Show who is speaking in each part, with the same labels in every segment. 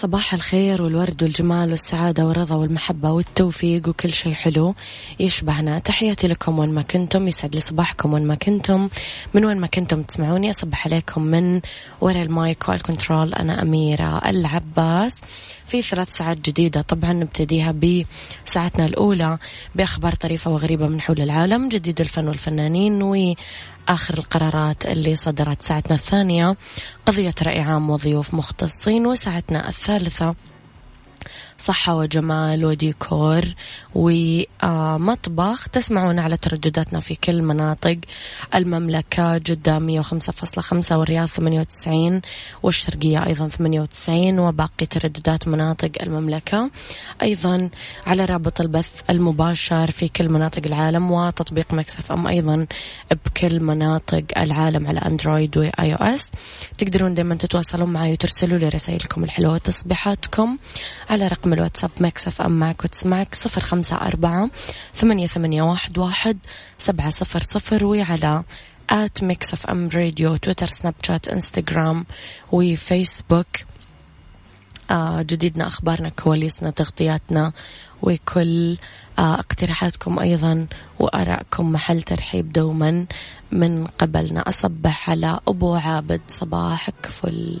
Speaker 1: صباح الخير والورد والجمال والسعادة والرضا والمحبة والتوفيق وكل شيء حلو يشبهنا. تحياتي لكم وين ما كنتم يسعد لي صباحكم وين ما كنتم. من وين ما كنتم تسمعوني أصبح عليكم من وراء المايك والكنترول أنا أميرة العباس. في ثلاث ساعات جديدة طبعا نبتديها بساعتنا الأولى بأخبار طريفة وغريبة من حول العالم جديد الفن والفنانين آخر القرارات اللي صدرت ساعتنا الثانية. قضية رأي عام وضيوف مختصين وساعتنا الثالثة صحة وجمال وديكور ومطبخ تسمعون على تردداتنا في كل مناطق. المملكة جدة 105.5 والرياض 98 والشرقية أيضا 98 وباقي ترددات مناطق المملكة. أيضا على رابط البث المباشر في كل مناطق العالم وتطبيق مكسف أم أيضا بكل مناطق العالم على Android و iOS. تقدرون دائما تتواصلون معي وترسلوا لي رسائلكم الحلوة وتصبيحاتكم. على رقم الواتساب Mix FM معك وتسمعك صفر خمسة أربعة ثمانية, ثمانية واحد, واحد سبعة صفر صفر وعلى at Mix FM Radio تويتر سناب شات انستغرام وفيسبوك. آه جديدنا أخبارنا كواليسنا تغطياتنا وكل آه اقتراحاتكم أيضا وأراءكم محل ترحيب دوما. من قبلنا أصبح على أبو عابد صباحك فل.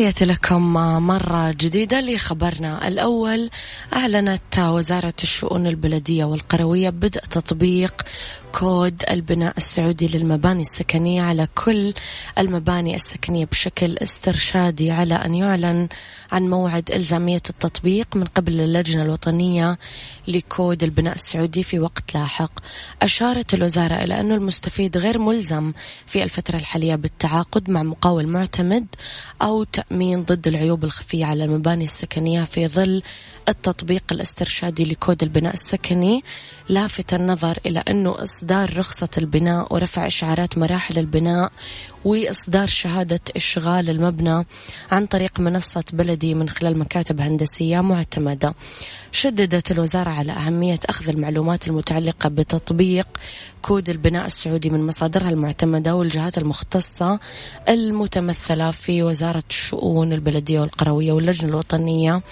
Speaker 1: تحياتي لكم مرة جديدة لخبرنا الأول. أعلنت وزارة الشؤون البلدية والقروية بدء تطبيق كود البناء السعودي للمباني السكنية على كل المباني السكنية بشكل استرشادي على أن يعلن عن موعد إلزامية التطبيق من قبل اللجنة الوطنية لكود البناء السعودي في وقت لاحق. أشارت الوزارة إلى أن المستفيد غير ملزم في الفترة الحالية بالتعاقد مع مقاول معتمد أو تأمين ضد العيوب الخفية على المباني السكنية في ظل التطبيق الاسترشادي لكود البناء السكني لافت النظر إلى أنه إصدار رخصة البناء ورفع إشعارات مراحل البناء وإصدار شهادة إشغال المبنى عن طريق منصة بلدي من خلال مكاتب هندسية معتمدة شددت الوزارة على أهمية أخذ المعلومات المتعلقة بتطبيق كود البناء السعودي من مصادرها المعتمدة والجهات المختصة المتمثلة في وزارة الشؤون البلدية والقروية واللجنة الوطنية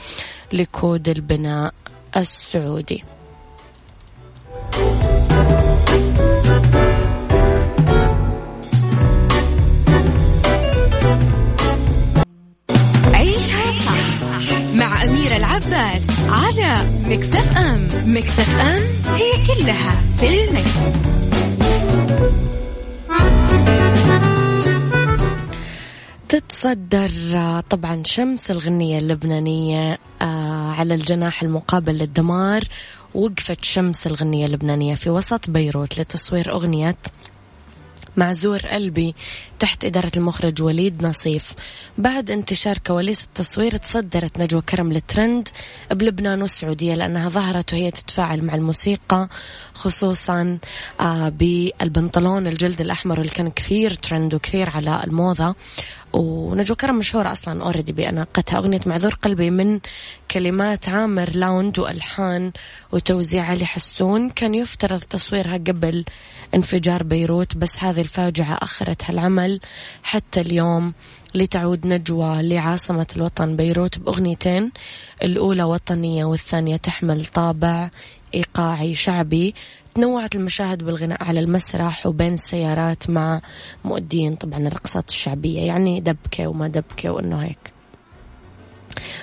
Speaker 1: لكود البناء السعودي.
Speaker 2: العباس على مكتف أم مكتف أم هي كلها في المكس.
Speaker 1: تتصدر طبعا شمس الغنية اللبنانية آه، على الجناح المقابل للدمار وقفت شمس الغنية اللبنانية في وسط بيروت لتصوير أغنية معزور قلبي تحت إدارة المخرج وليد نصيف. بعد انتشار كواليس التصوير تصدرت نجوى كرم للترند بلبنان والسعودية لأنها ظهرت وهي تتفاعل مع الموسيقى خصوصا آه، بالبنطلون الجلد الأحمر اللي كان كثير ترند وكثير على الموضة. ونجوى كرم مشهورة أصلا already بأناقتها أغنية معذور قلبي من كلمات عامر لاوند وألحان وتوزيع علي حسون. كان يفترض تصويرها قبل انفجار بيروت بس هذه الفاجعة أخرت هالعمل حتى اليوم لتعود نجوى لعاصمة الوطن بيروت بأغنيتين الأولى وطنية والثانية تحمل طابع إيقاعي شعبي. تنوعت المشاهد بالغناء على المسرح وبين السيارات مع مؤدين طبعا الرقصات الشعبية يعني دبكة وما دبكة وإنه هيك.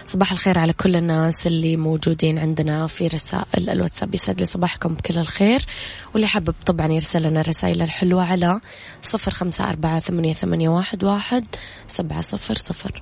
Speaker 1: صباح الخير على كل الناس اللي موجودين عندنا في رسائل الواتساب. يسعد لي صباحكم بكل الخير. واللي حابب طبعا يرسل لنا رسائل الحلوة على صفر خمسة أربعة ثمانية, ثمانية واحد, واحد سبعة صفر صفر.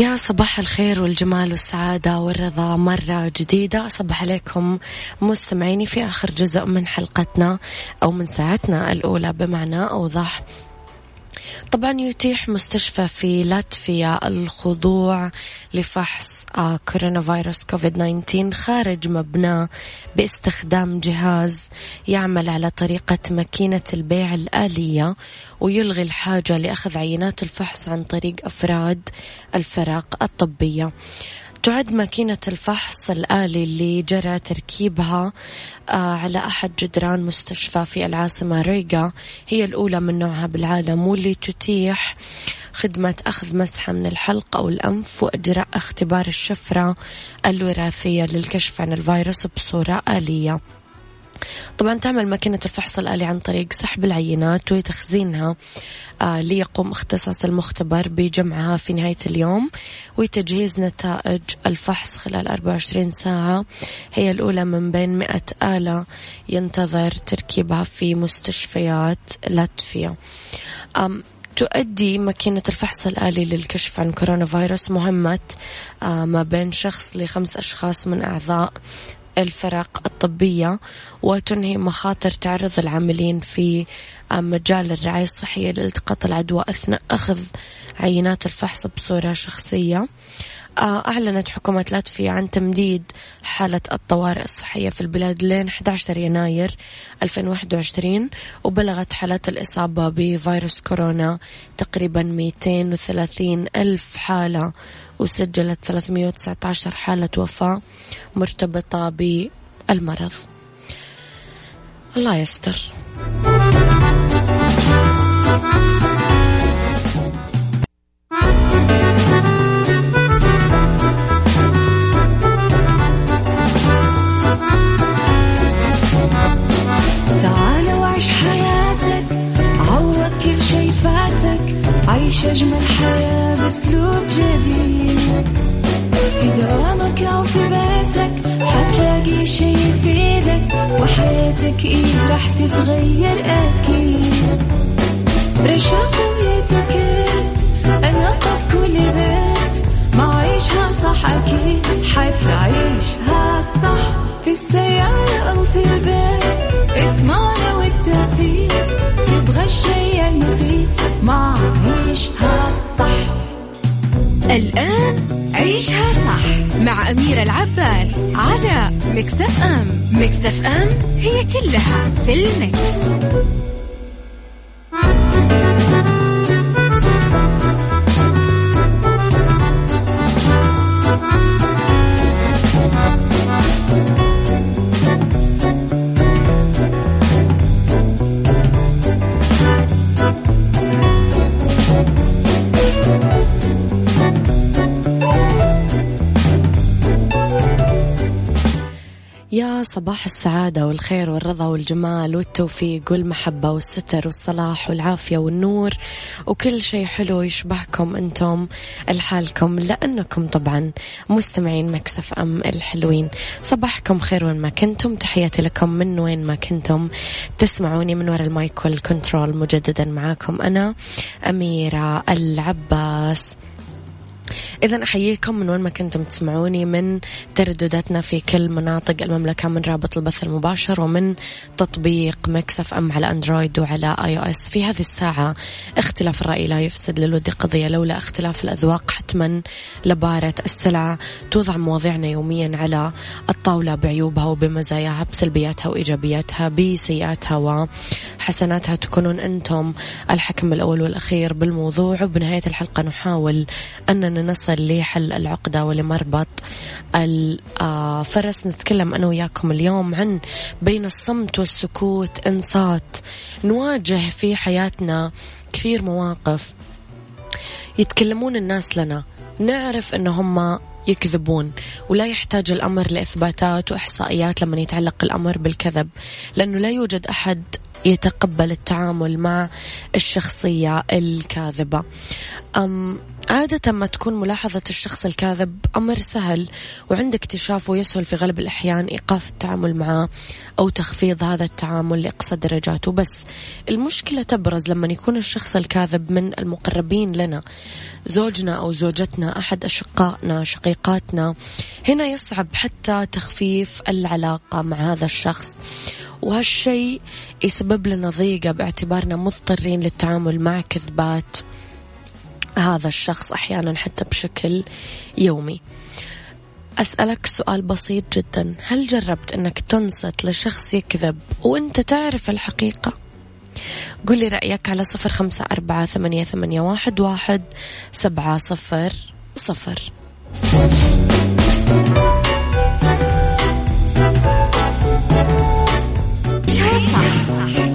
Speaker 1: يا صباح الخير والجمال والسعادة والرضا مرة جديدة. صباح عليكم مستمعيني في آخر جزء من حلقتنا أو من ساعتنا الأولى بمعنى أوضح. طبعا يتيح مستشفى في لاتفيا الخضوع لفحص كورونا فيروس كوفيد 19 خارج مبناه باستخدام جهاز يعمل على طريقة ماكينة البيع الآلية. ويلغي الحاجة لأخذ عينات الفحص عن طريق أفراد الفرق الطبية. تعد ماكينة الفحص الآلي اللي جرى تركيبها آه، على أحد جدران مستشفى في العاصمة ريغا هي الأولى من نوعها بالعالم واللي تتيح خدمة أخذ مسحة من الحلق أو الأنف وإجراء اختبار الشفرة الوراثية للكشف عن الفيروس بصورة آلية. طبعا تعمل ماكينة الفحص الآلي عن طريق سحب العينات وتخزينها آه ليقوم اختصاص المختبر بجمعها في نهاية اليوم وتجهيز نتائج الفحص خلال 24 ساعة. هي الأولى من بين 100 آلة ينتظر تركيبها في مستشفيات لاتفيا. تؤدي ماكينة الفحص الآلي للكشف عن كورونا فيروس مهمة آه، ما بين شخص لخمس أشخاص من أعضاء الفرق الطبية وتنهي مخاطر تعرض العاملين في مجال الرعاية الصحية لالتقاط العدوى أثناء أخذ عينات الفحص بصورة شخصية. آه، أعلنت حكومة لاتفيا عن تمديد حالة الطوارئ الصحية في البلاد لين 11 يناير 2021 وبلغت حالات الإصابة بفيروس كورونا تقريبا 230 ألف حالة وسجلت 319 حالة وفاة مرتبطة بالمرض. الله يستر.
Speaker 2: كلها في المكس.
Speaker 1: صباح السعادة والخير والرضا والجمال والتوفيق والمحبة والستر والصلاح والعافية والنور. وكل شيء حلو يشبهكم أنتم لحالكم لأنكم طبعا مستمعين Mix FM الحلوين. صباحكم خير وين ما كنتم تحياتي لكم من وين ما كنتم. تسمعوني من وراء المايك والكنترول مجددا معاكم أنا أميرة العباس. إذا أحييكم من وين ما كنتم تسمعوني من تردداتنا في كل مناطق المملكة من رابط البث المباشر ومن تطبيق Mix FM على Android وعلى iOS. في هذه الساعة اختلاف الرأي لا يفسد للود قضية لولا اختلاف الأذواق حتما لبارت السلع توضع مواضيعنا يوميا على الطاولة بعيوبها وبمزاياها بسلبياتها وإيجابياتها بسيئاتها وحسناتها. تكونون أنتم الحكم الأول والأخير بالموضوع وبنهاية الحلقة نحاول أننا نصل لحل العقدة ولمربط الفرس نتكلم أنا وياكم اليوم عن بين الصمت والسكوت. إنصات. نواجه في حياتنا كثير مواقف يتكلمون الناس لنا. نعرف أن هم يكذبون ولا يحتاج الأمر لإثباتات وإحصائيات لما يتعلق الأمر بالكذب لأنه لا يوجد أحد يتقبل التعامل مع الشخصية الكاذبة. أم عادة ما تكون ملاحظة الشخص الكاذب أمر سهل وعند اكتشافه يسهل في غالب الأحيان إيقاف التعامل معه أو تخفيض هذا التعامل لأقصى درجاته. بس المشكلة تبرز لما يكون الشخص الكاذب من المقربين لنا زوجنا أو زوجتنا أحد أشقائنا شقيقاتنا. هنا يصعب حتى تخفيف العلاقة مع هذا الشخص. وهالشيء يسبب لنا ضيقة باعتبارنا مضطرين للتعامل مع كذبات هذا الشخص أحيانا حتى بشكل يومي. أسألك سؤال بسيط جدا. هل جربت أنك تنصت لشخص يكذب وأنت تعرف الحقيقة؟ قولي رأيك على صفر خمسة أربعة ثمانية, ثمانية واحد, واحد سبعة صفر صفر.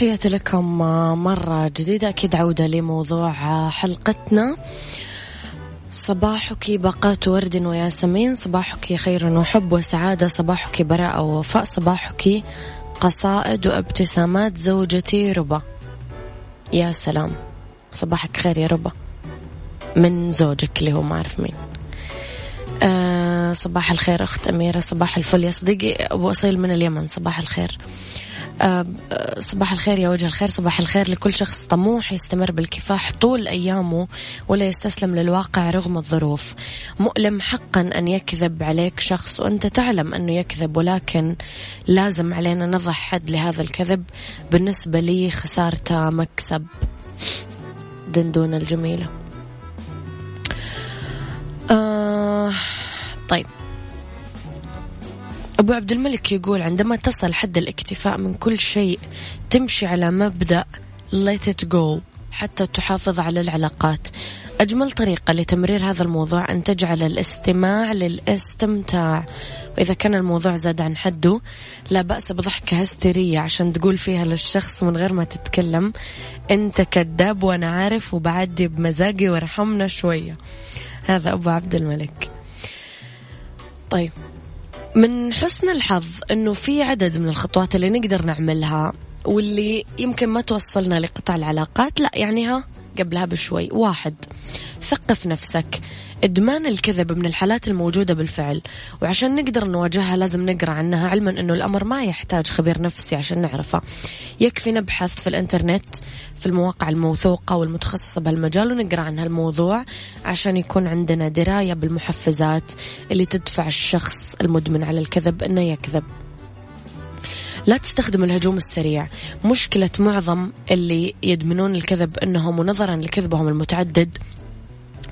Speaker 1: تحياتي لكم مرة جديدة. أكيد عودة لموضوع حلقتنا. صباحك باقات ورد وياسمين صباحك خير وحب وسعادة صباحك براءة ووفاء صباحك قصائد وابتسامات زوجتي ربا. يا سلام صباحك خير يا ربا. من زوجك اللي هو ما أعرف مين. آه صباح الخير أخت أميرة صباح الفل يا صديقي. أبو أصيل من اليمن صباح الخير. آه، صباح الخير يا وجه الخير صباح الخير لكل شخص طموح يستمر بالكفاح طول أيامه ولا يستسلم للواقع رغم الظروف. مؤلم حقا أن يكذب عليك شخص وأنت تعلم أنه يكذب ولكن لازم علينا نضع حد لهذا الكذب بالنسبة لي خسارته مكسب. دندون الجميلة. آه طيب. أبو عبد الملك يقول عندما تصل حد الاكتفاء من كل شيء تمشي على مبدأ let it go حتى تحافظ على العلاقات. أجمل طريقة لتمرير هذا الموضوع أن تجعل الاستماع للاستمتاع. وإذا كان الموضوع زاد عن حده لا بأس بضحكة هستيرية عشان تقول فيها للشخص من غير ما تتكلم. أنت كذاب وأنا عارف وبعدي بمزاجي وارحمنا شوية. هذا أبو عبد الملك. طيب. من حسن الحظ إنه في عدد من الخطوات اللي نقدر نعملها واللي يمكن ما توصلنا لقطع العلاقات لا يعني ها قبلها بشوي. واحد ثقف نفسك. إدمان الكذب من الحالات الموجودة بالفعل. وعشان نقدر نواجهها لازم نقرأ عنها علما أنه الأمر ما يحتاج خبير نفسي عشان نعرفه. يكفي نبحث في الإنترنت في المواقع الموثوقة والمتخصصة بهالمجال ونقرأ عن هالموضوع عشان يكون عندنا دراية بالمحفزات اللي تدفع الشخص المدمن على الكذب أنه يكذب. لا تستخدم الهجوم السريع. مشكلة معظم اللي يدمنون الكذب أنهم ونظرا لكذبهم المتعدد.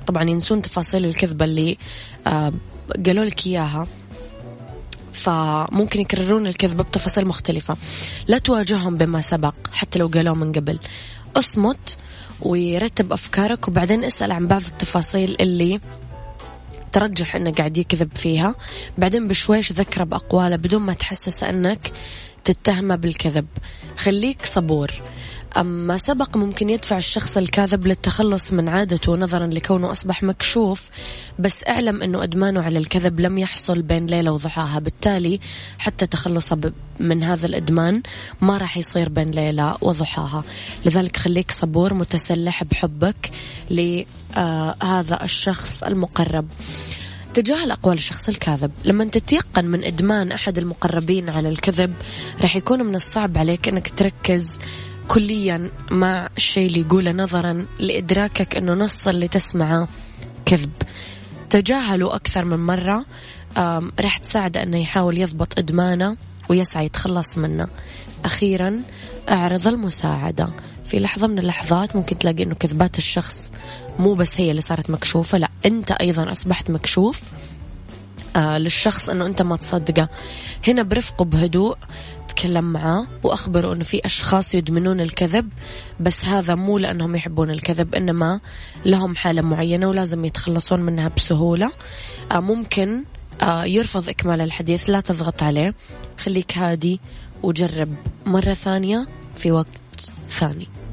Speaker 1: طبعا ينسون تفاصيل الكذبة اللي قالوا لك إياها. فممكن يكررون الكذبة بتفاصيل مختلفة. لا تواجههم بما سبق حتى لو قالوه من قبل. اصمت ويرتب أفكارك وبعدين اسأل عن بعض التفاصيل اللي ترجح إنه قاعد يكذب فيها. بعدين بشويش ذكرة بأقواله بدون ما تحسس أنك تتهمه بالكذب. خليك صبور. أما سبق ممكن يدفع الشخص الكاذب للتخلص من عادته نظرا لكونه أصبح مكشوف بس اعلم أنه إدمانه على الكذب لم يحصل بين ليلة وضحاها. بالتالي حتى تخلصه من هذا الإدمان ما راح يصير بين ليلة وضحاها. لذلك خليك صبور متسلح بحبك لهذا الشخص المقرب. تجاهل أقوال الشخص الكاذب. لما تتيقن من إدمان أحد المقربين على الكذب راح يكون من الصعب عليك أنك تركز كليا مع الشيء اللي يقوله نظرا لإدراكك أنه نص اللي تسمعه كذب. تجاهله أكثر من مرة راح تساعده أنه يحاول يضبط إدمانه ويسعى يتخلص منه. أخيرا أعرض المساعدة. في لحظة من اللحظات ممكن تلاقي أنه كذبات الشخص مو بس هي اللي صارت مكشوفة لا أنت أيضا أصبحت مكشوف. آه للشخص أنه أنت ما تصدقه. هنا برفق وبهدوء أتكلم معاه وأخبره أنه في أشخاص يدمنون الكذب بس هذا مو لأنهم يحبون الكذب إنما لهم حالة معينة ولازم يتخلصون منها بسهولة. آه ممكن آه يرفض إكمال الحديث لا تضغط عليه. خليك هادي وجرب مرة ثانية في وقت ثاني.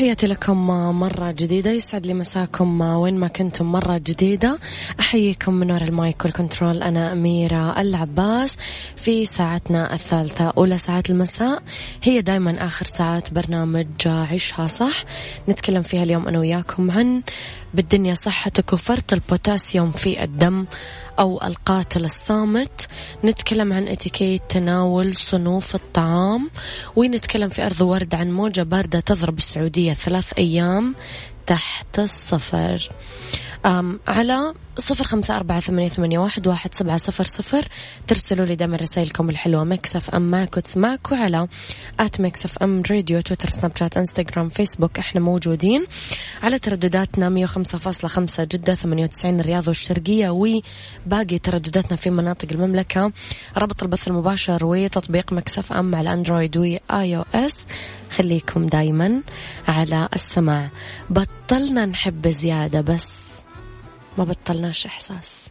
Speaker 1: تحياتي لكم مرة جديدة يسعد لي مساكم وين ما كنتم مرة جديدة. أحييكم من وراء المايك والكنترول أنا أميرة العباس في ساعتنا الثالثة أولى ساعات المساء. هي دايما آخر ساعات برنامج عيشها صح. نتكلم فيها اليوم أنا وياكم عن بالدنيا صحتك وفرط البوتاسيوم في الدم أو القاتل الصامت. نتكلم عن اتيكيت تناول صنوف الطعام. ونتكلم في أرض ورد عن موجة باردة تضرب السعودية ثلاث أيام تحت الصفر. على صفر خمسة أربعة ثمانية, ثمانية واحد, واحد سبعة صفر صفر. ترسلوا لي دائما رسائلكم الحلوة. Mix FM معك وتسمعك وعلى at Mix FM Radio تويتر سناب شات إنستغرام فيسبوك. إحنا موجودين على تردداتنا مية وخمسة فاصلة خمسة جدة ثمانية وتسعين الرياض والشرقية وباقي تردداتنا في مناطق المملكة. رابط البث المباشر وتطبيق Mix FM على Android و iOS خليكم دايما على السماع. بطلنا نحب زيادة بس ما بطلناش إحساس.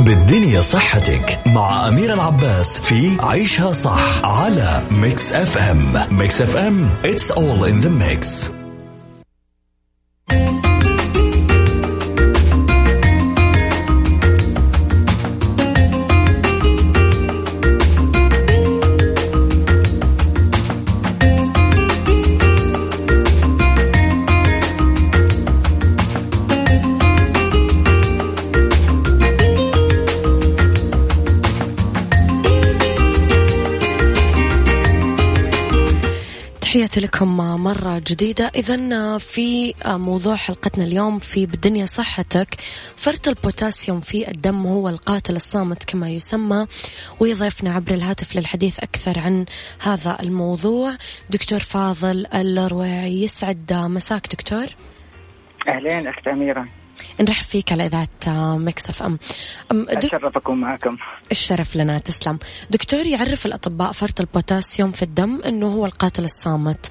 Speaker 3: بالدنيا صحتك مع أميرة العباس في عيشها صح على Mix FM Mix FM it's all in the mix.
Speaker 1: تحياتي لكم مرة جديدة. إذا في موضوع حلقتنا اليوم في بالدنيا صحتك. فرط البوتاسيوم في الدم هو القاتل الصامت كما يسمى ويضيفنا عبر الهاتف للحديث أكثر عن هذا الموضوع. دكتور فاضل الرويعي يسعد. مساك دكتور.
Speaker 4: أهلين أخت أميرة.
Speaker 1: نرحب فيك على إذاعة Mix
Speaker 4: FM, أتشرف أكون معكم.
Speaker 1: الشرف لنا تسلم. دكتور يعرف الأطباء فرط البوتاسيوم في الدم أنه هو القاتل الصامت.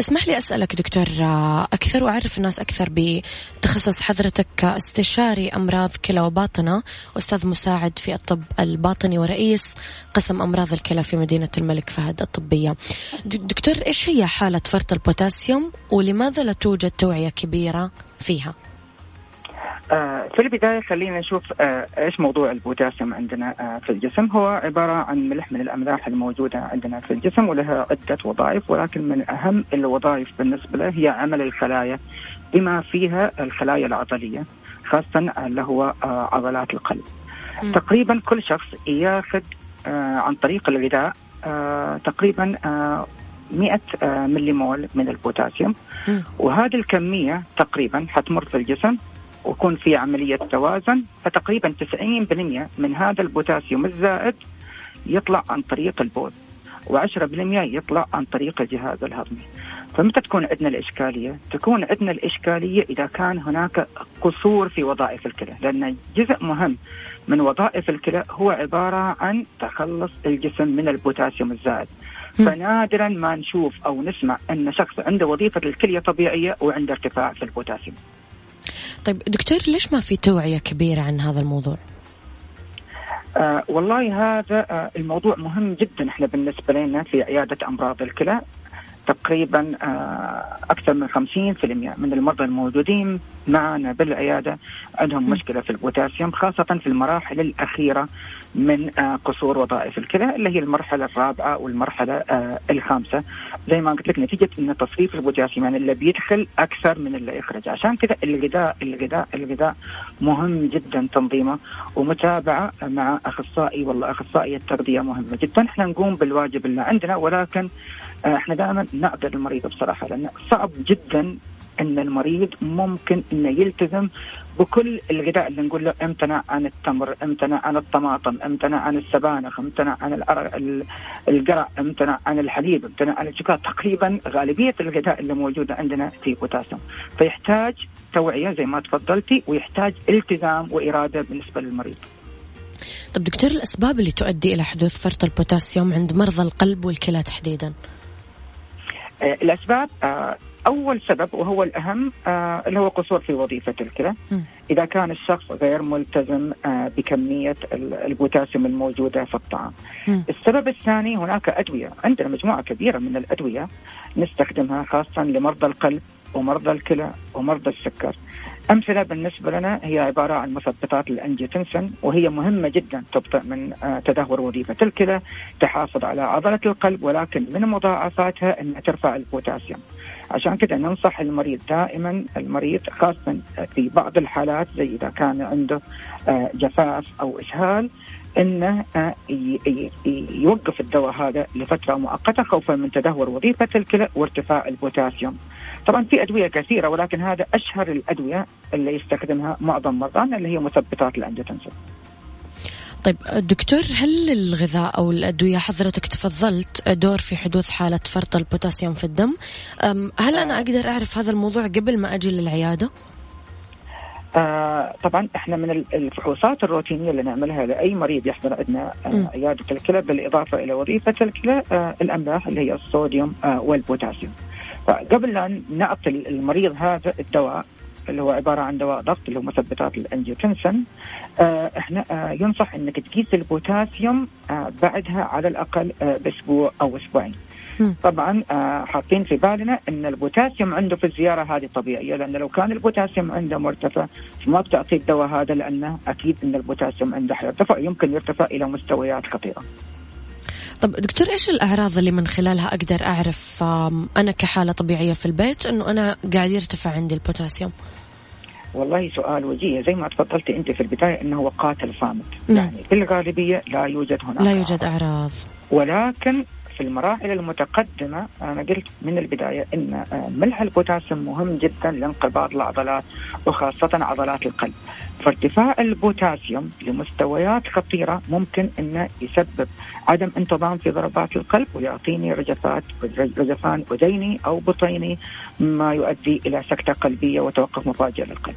Speaker 1: اسمح لي أسألك دكتور آه، أكثر وأعرف الناس أكثر بتخصص حضرتك كاستشاري أمراض كلى وباطنة. وأستاذ مساعد في الطب الباطني ورئيس قسم أمراض الكلى في مدينة الملك فهد الطبية. دكتور إيش هي حالة فرط البوتاسيوم ولماذا لا توجد توعية كبيرة فيها؟
Speaker 4: آه، في البداية خلينا نشوف آه، إيش موضوع البوتاسيوم عندنا آه، في الجسم. هو عبارة عن ملح من الأملاح الموجودة عندنا في الجسم ولها عدة وظائف ولكن من أهم الوظائف بالنسبة له هي عمل الخلايا بما فيها الخلايا العضلية خاصة اللي هو عضلات القلب. م. تقريبا كل شخص ياخذ عن طريق الغذاء تقريبا 100 آه، ملي مول من البوتاسيوم. وهذه الكمية تقريبا حتمر في الجسم ويكون في عملية توازن فتقريبا 90% من هذا البوتاسيوم الزائد يطلع عن طريق البول و10% يطلع عن طريق الجهاز الهضمي. فمتى تكون عندنا الإشكالية؟ تكون عندنا الإشكالية إذا كان هناك قصور في وظائف الكلى لأن جزء مهم من وظائف الكلى هو عبارة عن تخلص الجسم من البوتاسيوم الزائد. فنادرا ما نشوف أو نسمع أن شخص عنده وظيفة الكلية طبيعية وعنده ارتفاع في البوتاسيوم.
Speaker 1: طيب دكتور ليش ما في توعية كبيرة عن هذا الموضوع؟
Speaker 4: آه والله هذا آه الموضوع مهم جدا إحنا بالنسبة لنا في عيادة أمراض الكلى تقريبا آه، أكثر من 50% من المرضى الموجودين معنا بالعيادة عندهم مشكلة في البوتاسيوم خاصة في المراحل الأخيرة من آه، قصور وظائف الكلى اللي هي المرحلة الرابعة والمرحلة آه، الخامسة. زي ما قلت لك نتيجة إن تصريف البوتاسيوم يعني اللي بيدخل أكثر من اللي يخرج. عشان كذا الغذاء الغذاء الغذاء مهم جدا تنظيمه ومتابعة مع أخصائي والله أخصائي التغذية مهمة جدا. إحنا نقوم بالواجب اللي عندنا ولكن إحنا دائما نعذر المريض بصراحة لأن صعب جدا إن المريض ممكن إنه يلتزم بكل الغذاء اللي نقول له امتنع عن التمر، امتنع عن الطماطم، امتنع عن السبانخ، امتنع عن القرع، امتنع عن الحليب، امتنع عن الشوكولاته، تقريبا غالبية الغذاء اللي موجودة عندنا في بوتاسيوم، فيحتاج توعية زي ما تفضلتي ويحتاج التزام وإرادة بالنسبة للمريض.
Speaker 1: طب دكتور الأسباب اللي تؤدي إلى حدوث فرط البوتاسيوم عند مرضى القلب والكلى تحديدا؟
Speaker 4: آه، الأسباب آه، أول سبب وهو الأهم آه، اللي هو قصور في وظيفه الكلى إذا كان الشخص غير ملتزم بكمية البوتاسيوم الموجودة في الطعام. السبب الثاني هناك أدوية عندنا مجموعة كبيرة من الأدوية نستخدمها خاصة لمرضى القلب ومرضى الكلى ومرضى السكر. أمثلة بالنسبة لنا هي عبارة عن مثبطات الأنجيوتنسن وهي مهمة جدا تبطئ من آه، تدهور وظيفة الكلى تحافظ على عضلة القلب ولكن من مضاعفاتها أنها ترفع البوتاسيوم عشان كده ننصح المريض دائما المريض خاصة في بعض الحالات زي إذا كان عنده آه، جفاف أو إسهال إنه آه، يوقف الدواء هذا لفترة مؤقتة خوفا من تدهور وظيفة الكلى وارتفاع البوتاسيوم. طبعا في أدوية كثيرة ولكن هذا أشهر الأدوية اللي يستخدمها معظم مرضانا اللي هي مثبطات الانجيوتنسين.
Speaker 1: طيب دكتور هل الغذاء أو الأدوية حضرتك تفضلت دور في حدوث حالة فرط البوتاسيوم في الدم؟ هل أنا أقدر أعرف هذا الموضوع قبل ما أجي للعيادة؟
Speaker 4: آه طبعا إحنا من الفحوصات الروتينية اللي نعملها لأي مريض يحضر عندنا آه عيادة الكلى بالإضافة إلى وظيفة الكلى آه الأملاح اللي هي الصوديوم آه والبوتاسيوم. فقبل أن نعطي المريض هذا الدواء اللي هو عبارة عن دواء ضغط اللي هو مثبطات الانجيوتنسن آه إحنا آه ينصح إنك تقيس البوتاسيوم آه بعدها على الأقل آه بأسبوع أو أسبوعين. طبعا آه حاطين في بالنا إن البوتاسيوم عنده في الزيارة هذه طبيعية لأن لو كان البوتاسيوم عنده مرتفع ما بتعطي الدواء هذا لأنه أكيد إن البوتاسيوم عنده حيرتفع يمكن يرتفع إلى مستويات خطيرة.
Speaker 1: طب دكتور إيش الأعراض اللي من خلالها أقدر أعرف أنا كحالة طبيعية في البيت إنه أنا قاعد يرتفع عندي البوتاسيوم؟
Speaker 4: والله سؤال وجيه. زي ما تفضلتي أنت في البداية إنه هو قاتل صامت. يعني في الغالبيه لا يوجد هناك
Speaker 1: لا يوجد أعراض.
Speaker 4: ولكن في المراحل المتقدمة. أنا قلت من البداية أن ملح البوتاسيوم مهم جدا لانقباض العضلات وخاصة عضلات القلب. فارتفاع البوتاسيوم لمستويات خطيرة ممكن أنه يسبب عدم انتظام في ضربات القلب ويعطيني رجفات رجفان أذيني أو بطيني ما يؤدي إلى سكتة قلبية وتوقف مفاجئ للقلب.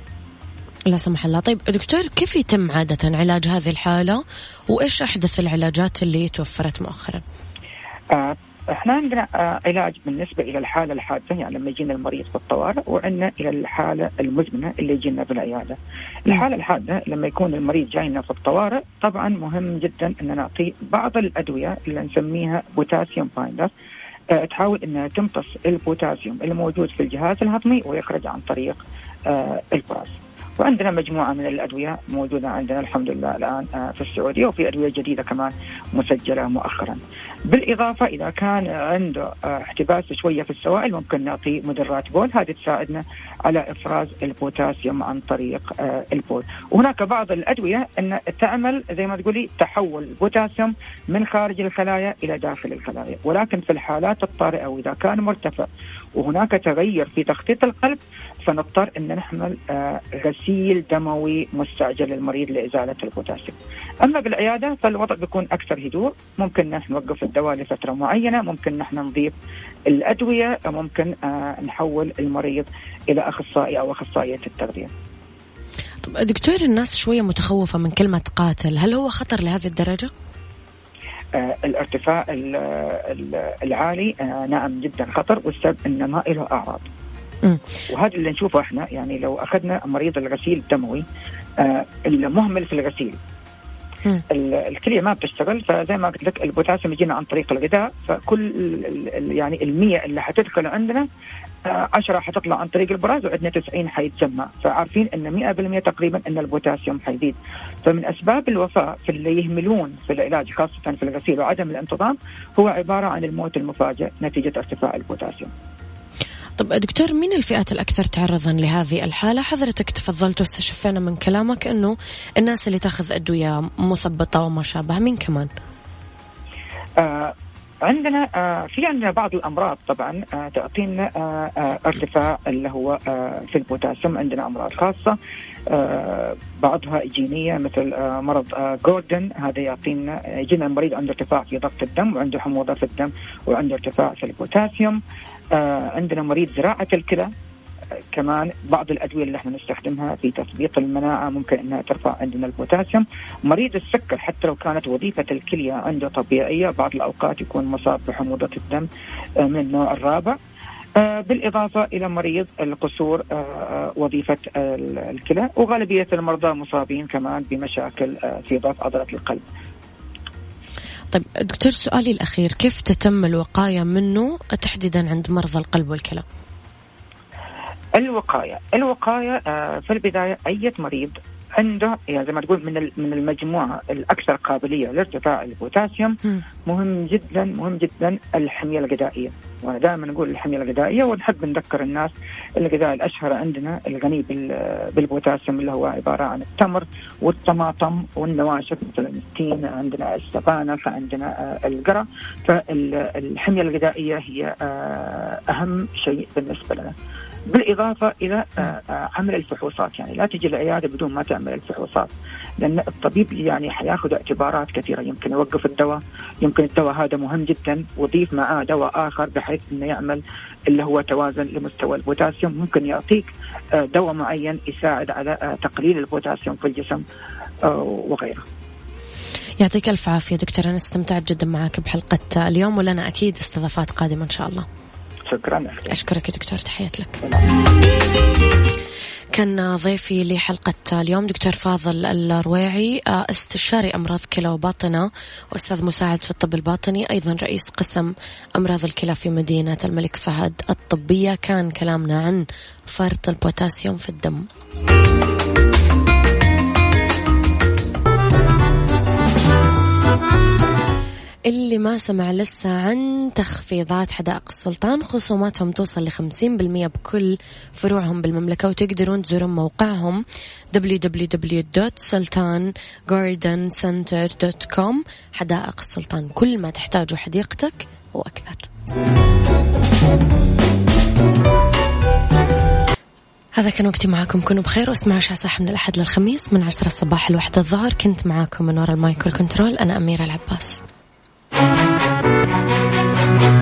Speaker 1: لا سمح الله. طيب دكتور كيف يتم عادة علاج هذه الحالة؟ وإيش أحدث العلاجات اللي توفرت مؤخرا؟
Speaker 4: آه إحنا عندنا آه علاج بالنسبة إلى الحالة الحادة يعني لما يجينا المريض في الطوارئ وعندنا إلى الحالة المزمنة اللي يجينا في العياده. الحالة الحادة لما يكون المريض جاينا في الطوارئ طبعا مهم جدا أن نعطيه بعض الأدوية اللي نسميها potassium binder آه تحاول إنها تمتص البوتاسيوم الموجود في الجهاز الهضمي ويخرج عن طريق البراز. وعندنا مجموعة من الأدوية موجودة عندنا الحمد لله الآن آه، في السعودية وفي أدوية جديدة كمان مسجلة مؤخرا. بالإضافة إذا كان عنده آه، احتباس شوية في السوائل ممكن نعطيه مدرات بول هذه تساعدنا على إفراز البوتاسيوم عن طريق آه، البول. وهناك بعض الأدوية أن تعمل زي ما تقولي تحول البوتاسيوم من خارج الخلايا إلى داخل الخلايا. ولكن في الحالات الطارئة وإذا كان مرتفع وهناك تغير في تخطيط القلب فنضطر أن نحمل غسيل دموي مستعجل للمريض لإزالة البوتاسيوم. أما بالعيادة فالوضع بيكون أكثر هدوء. ممكن نحن نوقف الدواء لفترة معينة ممكن نحن نضيف الأدوية ممكن آه، نحول المريض إلى أخصائي أو أخصائية التغذية.
Speaker 1: طب دكتور الناس شوية متخوفة من كلمة قاتل. هل هو خطر لهذه الدرجة؟
Speaker 4: آه الارتفاع العالي آه نعم جدا خطر والسبب إنه ما له أعراض. وهذا اللي نشوفه إحنا يعني لو أخذنا مريض الغسيل الدموي آه المهمل في الغسيل. الكلية ما بتشتغل فزي ما قلت لك البوتاسيوم يجينا عن طريق الغذاء فكل يعني المية اللي حتدخل عندنا 10 آه، حتطلع عن طريق البراز وعندنا 90 حيتجمع فعارفين إن 100% تقريبا إن البوتاسيوم حيزيد. فمن أسباب الوفاة في اللي يهملون في العلاج خاصة في الغسيل وعدم الانتظام هو عبارة عن الموت المفاجئ نتيجة ارتفاع البوتاسيوم.
Speaker 1: طب دكتور مين الفئات الأكثر تعرضا لهذه الحالة؟ حضرتك تفضلت واستشفينا من كلامك أنه الناس اللي تأخذ أدوية مثبطة وما شابه مين كمان؟
Speaker 4: آه عندنا آه في عندنا بعض الأمراض طبعا آه تعطينا آه ارتفاع اللي هو في البوتاسيوم عندنا أمراض خاصة بعضها جينية مثل مرض جوردن هذا يعطينا يجينا المريض عنده ارتفاع في ضغط الدم وعنده حموضة في الدم وعنده ارتفاع في البوتاسيوم عندنا مريض زراعة الكلى كمان بعض الأدوية اللي إحنا نستخدمها في تثبيط المناعة ممكن إنها ترفع عندنا البوتاسيوم، مريض السكر حتى لو كانت وظيفة الكلية عنده طبيعية بعض الأوقات يكون مصاب بحموضة الدم آه، من النوع الرابع. آه، بالإضافة إلى مريض القصور آه، وظيفة الكلى وغالبية المرضى مصابين كمان بمشاكل في ضعف عضلة القلب
Speaker 1: طيب دكتور سؤالي الأخير كيف تتم الوقاية منه تحديدا عند مرضى القلب والكلى؟
Speaker 4: الوقاية، الوقاية آه، في البداية أي مريض عنده يعني زي ما تقول من من المجموعة الأكثر قابلية لارتفاع البوتاسيوم مهم جدا مهم جدا الحمية الغذائية. وأنا دائما نقول الحمية الغذائية ونحب نذكر الناس الغذاء الأشهر عندنا الغني بالبوتاسيوم اللي هو عبارة عن التمر والطماطم والنواشف مثل التين عندنا السبانخ عندنا آه، القرع. فالحميه الغذائية هي آه، أهم شيء بالنسبة لنا. بالإضافة إلى آه، عمل الفحوصات. يعني لا تجي العيادة بدون ما تعمل الفحوصات. لأن الطبيب يعني حياخذ اعتبارات كثيرة. يمكن يوقف الدواء. يمكن الدواء هذا مهم جدا. ويضيف معاه دواء آخر بحيث إنه يعمل اللي هو توازن لمستوى البوتاسيوم. ممكن يعطيك آه، دواء معين يساعد على آه، تقليل البوتاسيوم في الجسم وغيره.
Speaker 1: يعطيك ألف عافية دكتور أنا استمتعت جدا معك بحلقه اليوم. ولنا أكيد استضافات قادمة إن شاء الله.
Speaker 4: شكرا.
Speaker 1: أشكرك يا دكتور تحياتي لك. كان ضيفي لحلقة اليوم دكتور فاضل الرويعي استشاري أمراض كلى وباطنة وأستاذ مساعد في الطب الباطني أيضا رئيس قسم أمراض الكلى في مدينة الملك فهد الطبية. كان كلامنا عن فرط البوتاسيوم في الدم. اللي ما سمع لسه عن تخفيضات حدائق السلطان خصوماتهم توصل لخمسين بالمية بكل فروعهم بالمملكة وتقدرون تزورون موقعهم www.sultangardencenter.com حدائق السلطان كل ما تحتاجه حديقتك وأكثر هذا كان وقتي معاكم كونوا بخير واسمعوا عيشها صح من الأحد للخميس من عشرة الصباح الواحدة الظهر. كنت معاكم من وراء ال microphone control أنا أميرة العباس. Thank you.